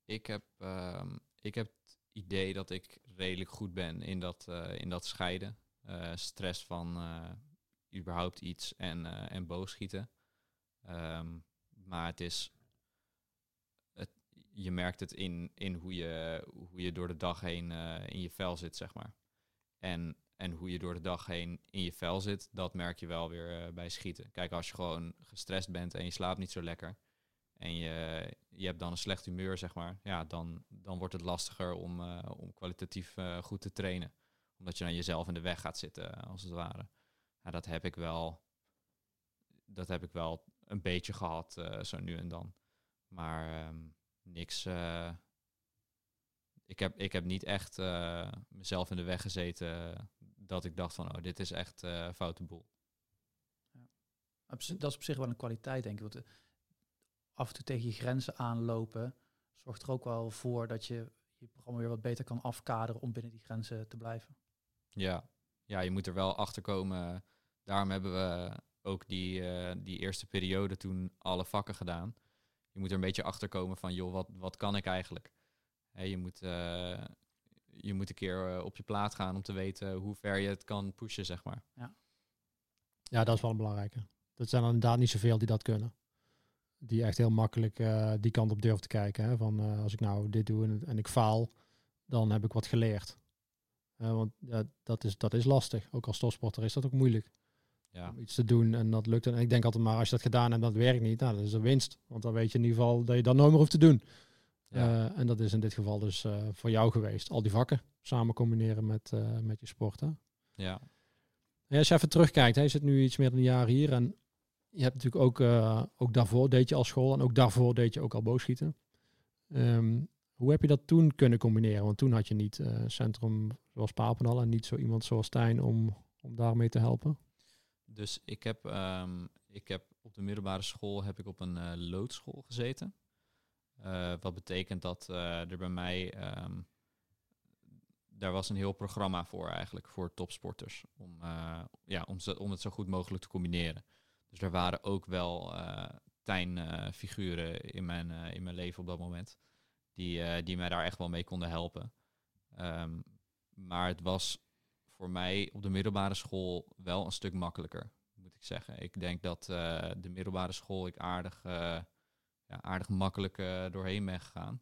ik, heb, ehm, ik heb het idee dat ik redelijk goed ben in dat, eh, in dat scheiden. Stress van überhaupt iets en, en boogschieten. Ehm, maar het is... Het, je merkt het in, in hoe, je, hoe je door de dag heen eh, in je vel zit, zeg maar. En, en hoe je door de dag heen in je vel zit, dat merk je wel weer eh, bij schieten. Kijk, als je gewoon gestrest bent en je slaapt niet zo lekker en je, je hebt dan een slecht humeur, zeg maar, ja, dan, dan wordt het lastiger om, eh, om kwalitatief goed te trainen. Omdat je dan jezelf in de weg gaat zitten, als het ware. Ja, dat heb ik wel, dat heb ik wel een beetje gehad, eh, zo nu en dan. Maar ehm, niks. eh, ik, heb, ik heb niet echt eh, mezelf in de weg gezeten dat ik dacht van, oh, dit is echt foute boel. Zi- Dat is op zich wel een kwaliteit, denk ik. Want af en toe tegen je grenzen aanlopen zorgt er ook wel voor dat je je programma weer wat beter kan afkaderen om binnen die grenzen te blijven. Ja, ja je moet er wel achter komen. Daarom hebben we ook die, eh, die eerste periode toen alle vakken gedaan. Je moet er een beetje achter komen van, joh, wat, wat kan ik eigenlijk? Je, moet, eh, je moet een keer eh, op je plaat gaan om te weten hoe ver je het kan pushen, zeg maar. Ja, dat is wel een belangrijke. Dat zijn er inderdaad niet zoveel die dat kunnen. Die echt heel makkelijk eh, die kant op durven te kijken. Hè? Van eh, als ik nou dit doe en, en ik faal, dan heb ik wat geleerd. Eh, want ja, dat, is, dat is lastig. Ook als topsporter is dat ook moeilijk. Ja, Om iets te doen en dat lukt. En ik denk altijd maar, als je dat gedaan hebt en dat werkt niet, nou, dat is een winst. Want dan weet je in ieder geval dat je dat nooit meer hoeft te doen. ja. Eh, en dat is in dit geval dus eh, voor jou geweest. Al die vakken samen combineren met, eh, met je sport. Hè? ja. Ja, als je even terugkijkt, hè, je zit nu iets meer dan een jaar hier. En je hebt natuurlijk ook, ook daarvoor deed je al school. En ook daarvoor deed je ook al boogschieten. Ehm, hoe heb je dat toen kunnen combineren? Want toen had je niet een centrum zoals Papendal en niet zo iemand zoals Stijn om, om daarmee te helpen. Dus ik heb, ehm, ik heb op de middelbare school heb ik op een eh, loodschool gezeten. Eh, wat betekent dat eh, er bij mij ehm, daar was een heel programma voor eigenlijk, voor topsporters. Om, ja, om, om het zo goed mogelijk te combineren. Dus er waren ook wel Tijn-figuren in, mijn, in mijn leven op dat moment. Die, die mij daar echt wel mee konden helpen. Ehm, maar het was voor mij op de middelbare school wel een stuk makkelijker, moet ik zeggen. Ik denk dat de middelbare school ik aardig, ja, aardig makkelijk doorheen ben gegaan.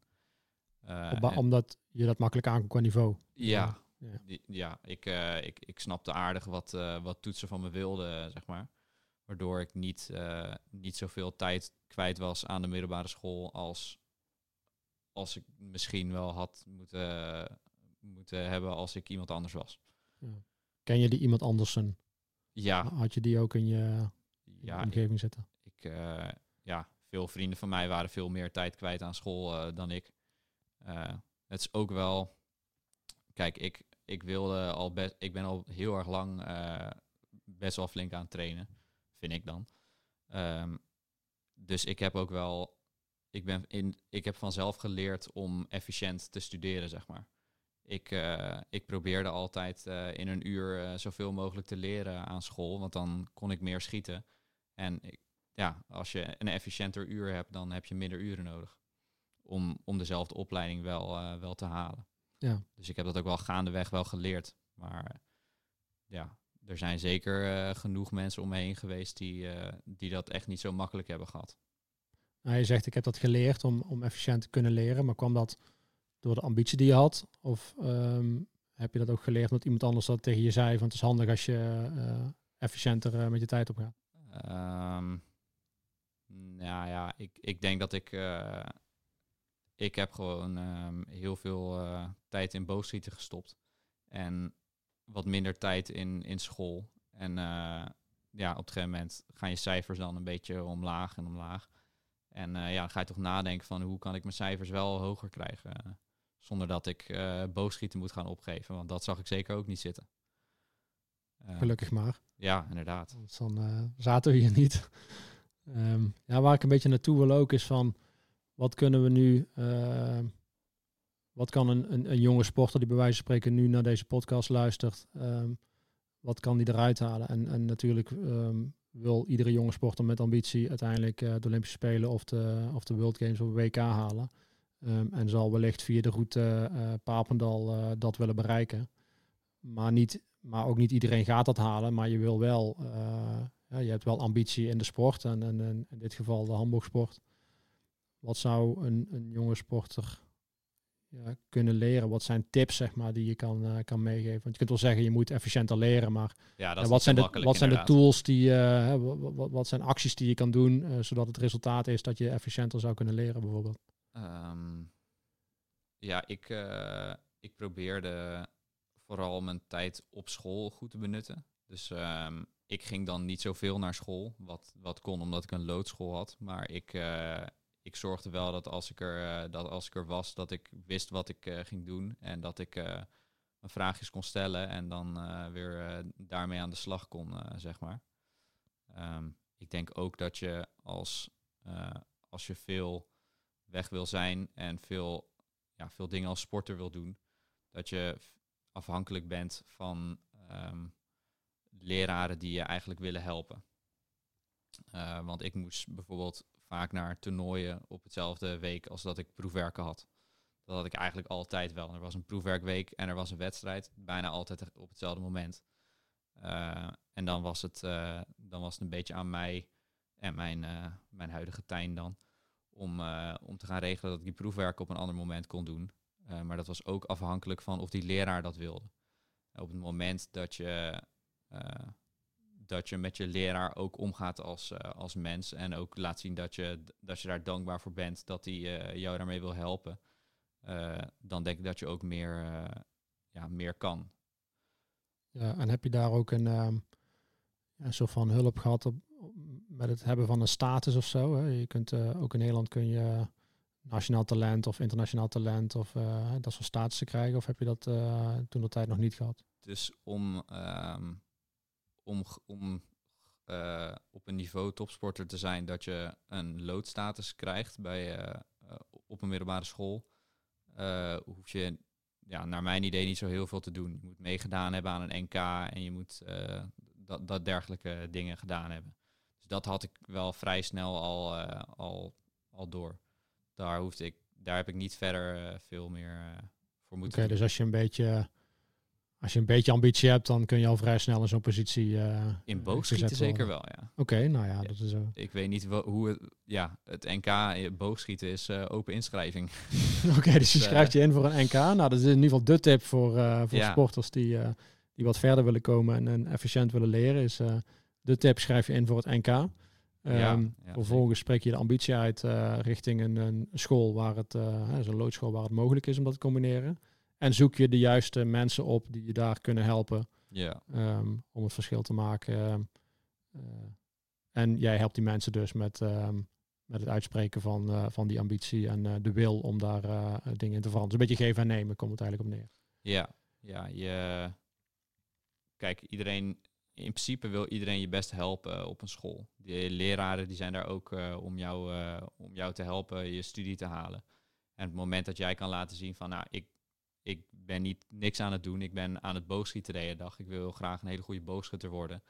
Omdat je dat makkelijk aan qua niveau. Ja, ja. ja ik, ik, ik snapte aardig wat, wat toetsen van me wilden, zeg maar. Waardoor ik niet, niet zoveel tijd kwijt was aan de middelbare school als, als ik misschien wel had moeten, moeten hebben als ik iemand anders was. Ken je die iemand andersen? Ja. Had je die ook in je, ja, omgeving zitten? Ik, ja, veel vrienden van mij waren veel meer tijd kwijt aan school dan ik. Uh, het is ook wel. Kijk, ik, ik wilde al best. Ik ben al heel erg lang best wel flink aan het trainen. Vind ik dan. Um, dus ik heb ook wel. Ik, ben in, ik heb vanzelf geleerd om efficiënt te studeren, zeg maar. Ik, uh, ik probeerde altijd in een uur zoveel mogelijk te leren aan school, want dan kon ik meer schieten. En ik, ja, als je een efficiënter uur hebt, dan heb je minder uren nodig om, om dezelfde opleiding wel, wel te halen. Ja. Dus ik heb dat ook wel gaandeweg wel geleerd. Maar ja, er zijn zeker genoeg mensen om me heen geweest die, die dat echt niet zo makkelijk hebben gehad. Nou, je zegt ik heb dat geleerd om, om efficiënt te kunnen leren, maar kwam dat door de ambitie die je had? Of um, heb je dat ook geleerd omdat iemand anders dat tegen je zei van het is handig als je efficiënter met je tijd opgaat? Um, nou ja, ik, ik denk dat ik ik heb gewoon um, heel veel tijd in boogschieten gestopt. En wat minder tijd in, in school. En ja, op een gegeven moment gaan je cijfers dan een beetje omlaag en omlaag. En ja, dan ga je toch nadenken van hoe kan ik mijn cijfers wel hoger krijgen. Zonder dat ik boogschieten moet gaan opgeven. Want dat zag ik zeker ook niet zitten. Gelukkig maar. Ja, inderdaad. dan zaten we hier niet. um, ja, waar ik een beetje naartoe wil ook is van wat kunnen we nu, uh, wat kan een, een, een, jonge sporter die bij wijze van spreken nu naar deze podcast luistert, um, wat kan die eruit halen? En, en natuurlijk um, wil iedere jonge sporter met ambitie uiteindelijk uh, de Olympische Spelen of de, of de World Games of WK halen. Um, en zal wellicht via de route uh, Papendal uh, dat willen bereiken. Maar, niet, maar ook niet iedereen gaat dat halen, maar je wil wel, ja, je hebt wel ambitie in de sport en, en, en in dit geval de handboogsport. Wat zou een, een jonge sporter ja, kunnen leren? Wat zijn tips zeg maar, die je kan, kan meegeven? Want je kunt wel zeggen, je moet efficiënter leren, maar ja, dat wat, zijn de, wat zijn de tools die, wat, wat, zijn acties die je kan doen, zodat het resultaat is dat je efficiënter zou kunnen leren bijvoorbeeld? Um, ja, ik, ik probeerde vooral mijn tijd op school goed te benutten. Dus um, ik ging dan niet zoveel naar school, wat, wat kon omdat ik een loodschool had. Maar ik, ik zorgde wel dat als ik er, uh, dat als ik er was, dat ik wist wat ik ging doen. En dat ik mijn vraagjes kon stellen en dan weer daarmee aan de slag kon, zeg maar. Um, ik denk ook dat je als, als je veel weg wil zijn en veel, ja, veel dingen als sporter wil doen, dat je afhankelijk bent van um, leraren die je eigenlijk willen helpen. want ik moest bijvoorbeeld vaak naar toernooien op hetzelfde week als dat ik proefwerken had. Dat had ik eigenlijk altijd wel. Er was een proefwerkweek en er was een wedstrijd, bijna altijd op hetzelfde moment. Uh, en dan was, het, uh, dan was het een beetje aan mij en mijn, mijn huidige Tijn dan, om, om te gaan regelen dat ik die proefwerken op een ander moment kon doen. maar dat was ook afhankelijk van of die leraar dat wilde. Op het moment dat je dat je met je leraar ook omgaat als, als mens. En ook laat zien dat je, dat je daar dankbaar voor bent dat hij jou daarmee wil helpen. Dan denk ik dat je ook meer, ja, meer kan. Ja, en heb je daar ook een, um, een soort van hulp gehad op, met het hebben van een status of zo? Hè? Je kunt ook in Nederland kun je nationaal talent of internationaal talent of dat soort statussen krijgen. Of heb je dat toen de tijd nog niet gehad? Dus om um, om, om op een niveau topsporter te zijn dat je een loodstatus krijgt bij, op een middelbare school, hoef je ja, naar mijn idee niet zo heel veel te doen. Je moet meegedaan hebben aan een NK en je moet eh, dat, dat dergelijke dingen gedaan hebben. Dus dat had ik wel vrij snel al, eh, al, al door. Daar, hoefde ik, daar heb ik niet verder eh, veel meer eh, voor moeten Oké, dus als je een beetje... Als je een beetje ambitie hebt, dan kun je al vrij snel in zo'n positie. In boogschieten zeker wel, ja. Oké, nou ja, Ja. dat is zo. Ik weet niet hoe het... Ja, het NK boogschieten is open inschrijving. Oké, dus je Dus, schrijft je in voor een NK. Nou, dat is in ieder geval de tip voor, voor Ja. sporters die, die wat verder willen komen en, en efficiënt willen leren. Is de tip, schrijf je in voor het NK. Ehm, ja, vervolgens spreek je de ambitie uit eh, richting een, een school waar het, eh, hè, zo'n loodschool waar het mogelijk is om dat te combineren. En zoek je de juiste mensen op die je daar kunnen helpen Ja, ehm, om het verschil te maken. eh, en jij helpt die mensen dus met, ehm, met het uitspreken van, eh, van die ambitie en eh, de wil om daar eh, dingen in te veranderen. Dus een beetje geven en nemen komt het eigenlijk op neer. Ja, ja, je... Kijk, iedereen... In principe wil iedereen je best helpen eh, op een school. De leraren die zijn daar ook eh, om, jou, eh, om jou te helpen je studie te halen. En het moment dat jij kan laten zien van... Nou, ik, ik ben niet niks aan het doen. Ik ben aan het boogschieten de hele dag. Ik wil graag een hele goede boogschutter worden.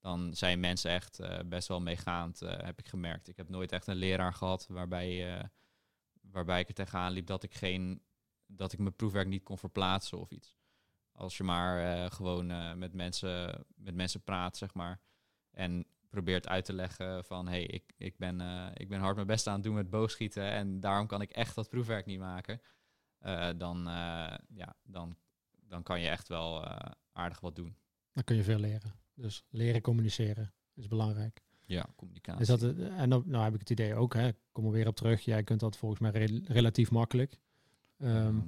Dan zijn mensen echt best wel meegaand, heb ik gemerkt. Ik heb nooit echt een leraar gehad waarbij, waarbij ik er tegenaan liep dat ik geen dat ik mijn proefwerk niet kon verplaatsen of iets. Als je maar eh, gewoon eh, met, mensen, met mensen praat, zeg maar. En probeert uit te leggen van... hé, hey, ik, ik, ben, eh, ik ben hard mijn best aan het doen met boogschieten... en daarom kan ik echt dat proefwerk niet maken. Dan, ja, dan, dan kan je echt wel aardig wat doen. Dan kun je veel leren. Dus leren communiceren is belangrijk. Ja, communicatie. Is dat, het- en dan nou heb ik het idee ook, hè, kom er weer op terug. Jij kunt dat volgens mij re- relatief makkelijk. Ehm,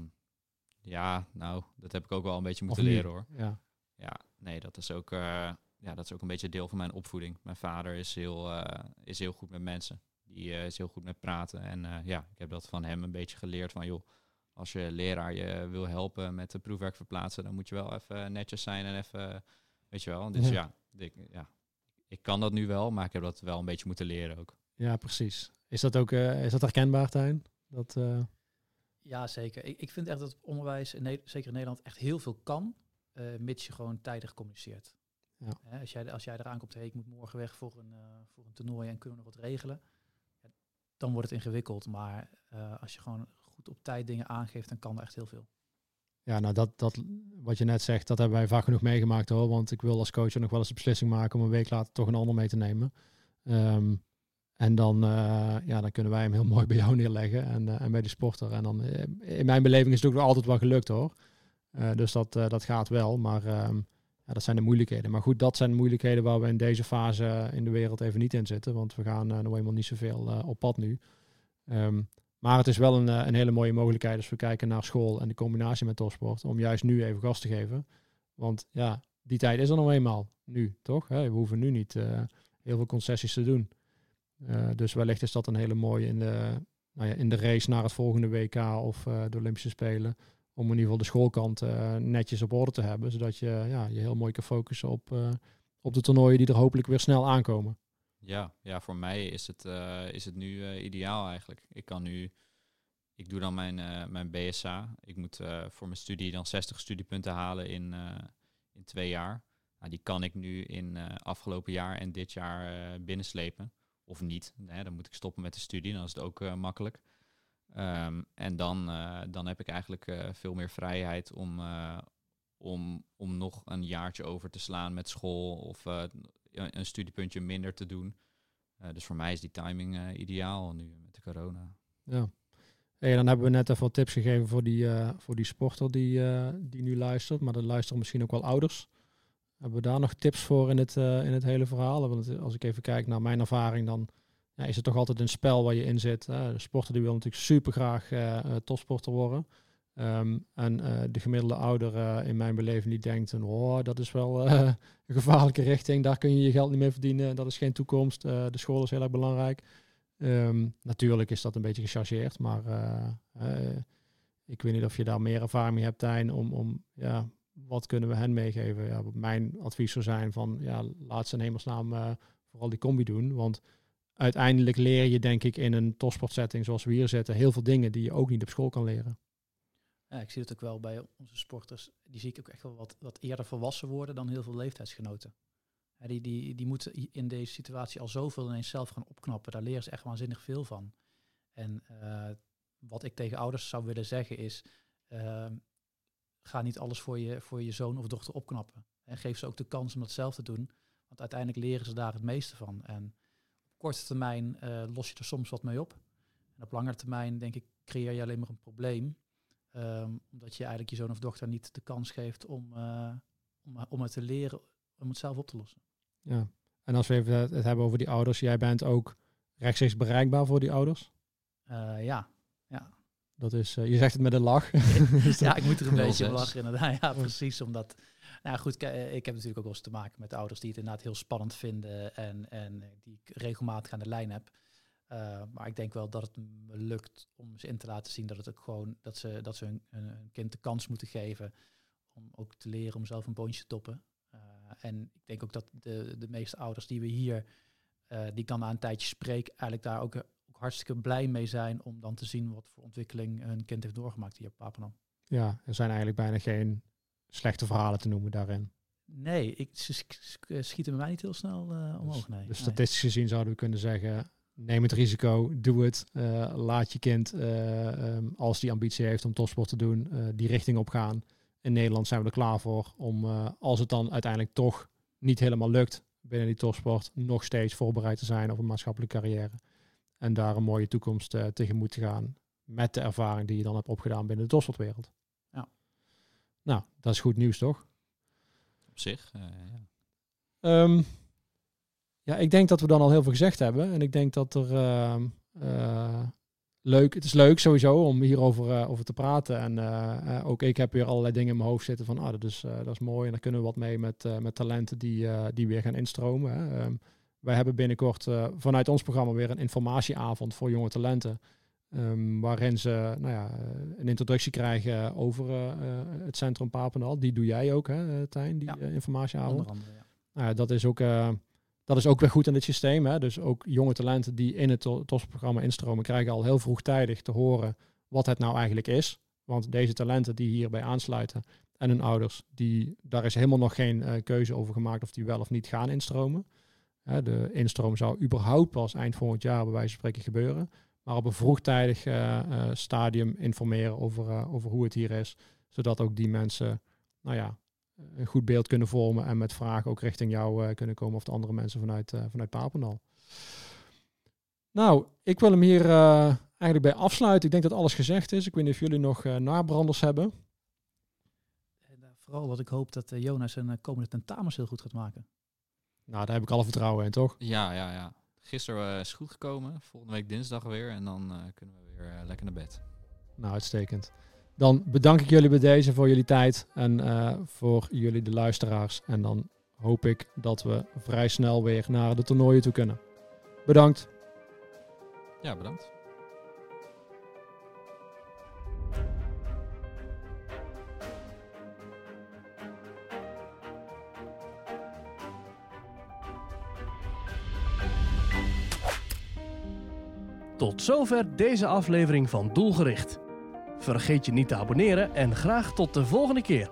ja, nou, dat heb ik ook wel een beetje moeten leren hoor. Ja. Ja, nee, dat is ook, eh, ja, dat is ook een beetje deel van mijn opvoeding. Mijn vader is heel, eh, is heel goed met mensen. Die eh, is heel goed met praten. En ja, ik heb dat van hem een beetje geleerd van, joh, als je leraar je wil helpen met de proefwerk verplaatsen, dan moet je wel even netjes zijn en even, weet je wel. Dus Ja. ja, ik, ja, ik kan dat nu wel, maar ik heb dat wel een beetje moeten leren ook. ja, precies. Is dat ook is dat herkenbaar, Tijn? Dat, Ja, zeker. Ik, ik vind echt dat onderwijs, in zeker in Nederland, echt heel veel kan, eh, mits je gewoon tijdig communiceert. Ja. Hè, als, jij, als jij eraan komt, hey, ik moet morgen weg voor een, eh, voor een toernooi en kunnen we nog wat regelen, ja, dan wordt het ingewikkeld. Maar eh, als je gewoon goed op tijd dingen aangeeft, dan kan er echt heel veel. Ja, nou dat, dat wat je net zegt, dat hebben wij vaak genoeg meegemaakt hoor. Want ik wil als coach nog wel eens de beslissing maken om een week later toch een ander mee te nemen. Ehm, en dan, eh, ja, dan kunnen wij hem heel mooi bij jou neerleggen en, eh, en bij de sporter. En dan, eh, in mijn beleving is het ook altijd wel gelukt hoor. Dus dat, dat gaat wel, maar ehm, ja, dat zijn de moeilijkheden. Maar goed, dat zijn de moeilijkheden waar we in deze fase in de wereld even niet in zitten. Want we gaan nou eenmaal niet zoveel op pad nu. Um, maar het is wel een, een hele mooie mogelijkheid als we kijken naar school en de combinatie met topsport. Om juist nu even gas te geven. Want ja, die tijd is er nog eenmaal. Nu, toch? We hoeven nu niet heel veel concessies te doen. Uh, dus wellicht is dat een hele mooie in de, nou ja, in de race naar het volgende WK of uh, de Olympische Spelen. Om in ieder geval de schoolkant uh, netjes op orde te hebben. Zodat je ja, je heel mooi kan focussen op, op de toernooien die er hopelijk weer snel aankomen. Ja, ja voor mij is het, is het nu ideaal eigenlijk. Ik kan nu, ik doe dan mijn, mijn BSA. Ik moet voor mijn studie dan 60 studiepunten halen in, in twee jaar. Nou, die kan ik nu in afgelopen jaar en dit jaar binnenslepen. Of niet. Dan moet ik stoppen met de studie, dan is het ook uh, makkelijk. Um, en dan, uh, dan heb ik eigenlijk uh, veel meer vrijheid om, om, om nog een jaartje over te slaan met school of een studiepuntje minder te doen. Dus voor mij is die timing ideaal nu met de corona. Ja. Hey, dan hebben we net even wat tips gegeven voor die, voor die sporter die, die nu luistert. Maar er luisteren misschien ook wel ouders. Hebben we daar nog tips voor in het, uh, in het hele verhaal? Want als ik even kijk naar mijn ervaring, dan ja, is het toch altijd een spel waar je in zit. Hè? De sporter die wil natuurlijk super graag topsporter worden. Um, en de gemiddelde ouder in mijn beleving die denkt, oh, dat is wel een gevaarlijke richting, daar kun je je geld niet mee verdienen, dat is geen toekomst, de school is heel erg belangrijk. Um, natuurlijk is dat een beetje gechargeerd, maar ik weet niet of je daar meer ervaring mee hebt, Tijn, om, om ja, wat kunnen we hen meegeven? Ja, mijn advies zou zijn van, ja, laat ze in hemelsnaam vooral die combi doen, want uiteindelijk leer je denk ik in een topsportsetting zoals we hier zitten heel veel dingen die je ook niet op school kan leren. Ja, ik zie het ook wel bij onze sporters. Die zie ik ook echt wel wat, wat eerder volwassen worden dan heel veel leeftijdsgenoten. Die, die, die moeten in deze situatie al zoveel ineens zelf gaan opknappen. Daar leren ze echt waanzinnig veel van. En eh, wat ik tegen ouders zou willen zeggen is... ehm, ga niet alles voor je, voor je zoon of dochter opknappen. En geef ze ook de kans om dat zelf te doen. Want uiteindelijk leren ze daar het meeste van. En op korte termijn eh, los je er soms wat mee op. En op lange termijn, denk ik, creëer je alleen maar een probleem. Ehm, omdat je eigenlijk je zoon of dochter niet de kans geeft om, eh, om, om het te leren, om het zelf op te lossen. Ja. En als we even het, hebben over die ouders, jij bent ook rechtstreeks bereikbaar voor die ouders. Eh, ja. Dat is, eh, je zegt het met een lach. Ja, ik moet er een beetje om lachen inderdaad. Ja, precies. Omdat, nou goed, eh, ik heb natuurlijk ook wel eens te maken met ouders die het inderdaad heel spannend vinden en, en die ik regelmatig aan de lijn heb. Eh, maar ik denk wel dat het me lukt om ze in te laten zien dat het ook gewoon dat ze, dat ze hun, kind de kans moeten geven om ook te leren om zelf een boontje te toppen. Eh, en ik denk ook dat de, de meeste ouders die we hier, eh, die ik dan na een tijdje spreek, eigenlijk daar eh, ook hartstikke blij mee zijn om dan te zien wat voor ontwikkeling hun kind heeft doorgemaakt hier op Papendal. ja, er zijn eigenlijk bijna geen slechte verhalen te noemen daarin. Nee, ik, ze sk- schieten bij mij niet heel snel eh, omhoog. Nee. Dus statistisch gezien zouden we kunnen zeggen, neem het risico, doe het. eh, laat je kind, eh, ehm, als die ambitie heeft om topsport te doen, eh, die richting op gaan. In Nederland zijn we er klaar voor om, eh, als het dan uiteindelijk toch niet helemaal lukt binnen die topsport, nog steeds voorbereid te zijn op een maatschappelijke carrière. En daar een mooie toekomst eh, tegemoet te gaan met de ervaring die je dan hebt opgedaan binnen de topsportwereld. Ja. Nou, dat is goed nieuws toch? Op zich, eh, ja. Ehm, ja, ik denk dat we dan al heel veel gezegd hebben. En ik denk dat er ehm, eh, leuk, het is leuk sowieso om hierover eh, over te praten. En ook ik heb weer allerlei dingen in mijn hoofd zitten van, ah, dat is, eh, dat is mooi. En daar kunnen we wat mee met, eh, met talenten die, eh, die weer gaan instromen. Hè. Ehm, wij hebben binnenkort eh, vanuit ons programma weer een informatieavond voor jonge talenten. ehm, waarin ze nou ja, eh, een introductie krijgen over eh, het Centrum Papendal. Die doe jij ook, hè, Tijn, die Ja. informatieavond. Onder andere, ja. Nou ja, dat is ook, dat is ook weer goed in dit systeem. Hè? Dus ook jonge talenten die in het to- TOS-programma instromen, krijgen al heel vroegtijdig te horen wat het nou eigenlijk is. Want deze talenten die hierbij aansluiten en hun ouders, die, daar is helemaal nog geen keuze over gemaakt of die wel of niet gaan instromen. De instroom zou überhaupt pas eind volgend jaar bij wijze van spreken gebeuren. Maar op een vroegtijdig eh, eh, stadium informeren over, eh, over hoe het hier is. Zodat ook die mensen, nou ja, een goed beeld kunnen vormen en met vragen ook richting jou kunnen komen of de andere mensen vanuit, vanuit Papendal. Nou, ik wil hem hier eigenlijk bij afsluiten. Ik denk dat alles gezegd is. Ik weet niet of jullie nog eh, nabranders hebben. En, eh, vooral wat ik hoop dat Jonas eh, komende tentamens heel goed gaat maken. Nou, daar heb ik alle vertrouwen in, toch? Ja, ja, ja. Gisteren eh, is goed gekomen. Volgende week dinsdag weer. En dan eh, kunnen we weer eh, lekker naar bed. Nou, uitstekend. Dan bedank ik jullie bij deze voor jullie tijd en voor jullie de luisteraars. En dan hoop ik dat we vrij snel weer naar de toernooien toe kunnen. Bedankt. Ja, bedankt. Tot zover deze aflevering van Doelgericht. Vergeet je niet te abonneren en graag tot de volgende keer.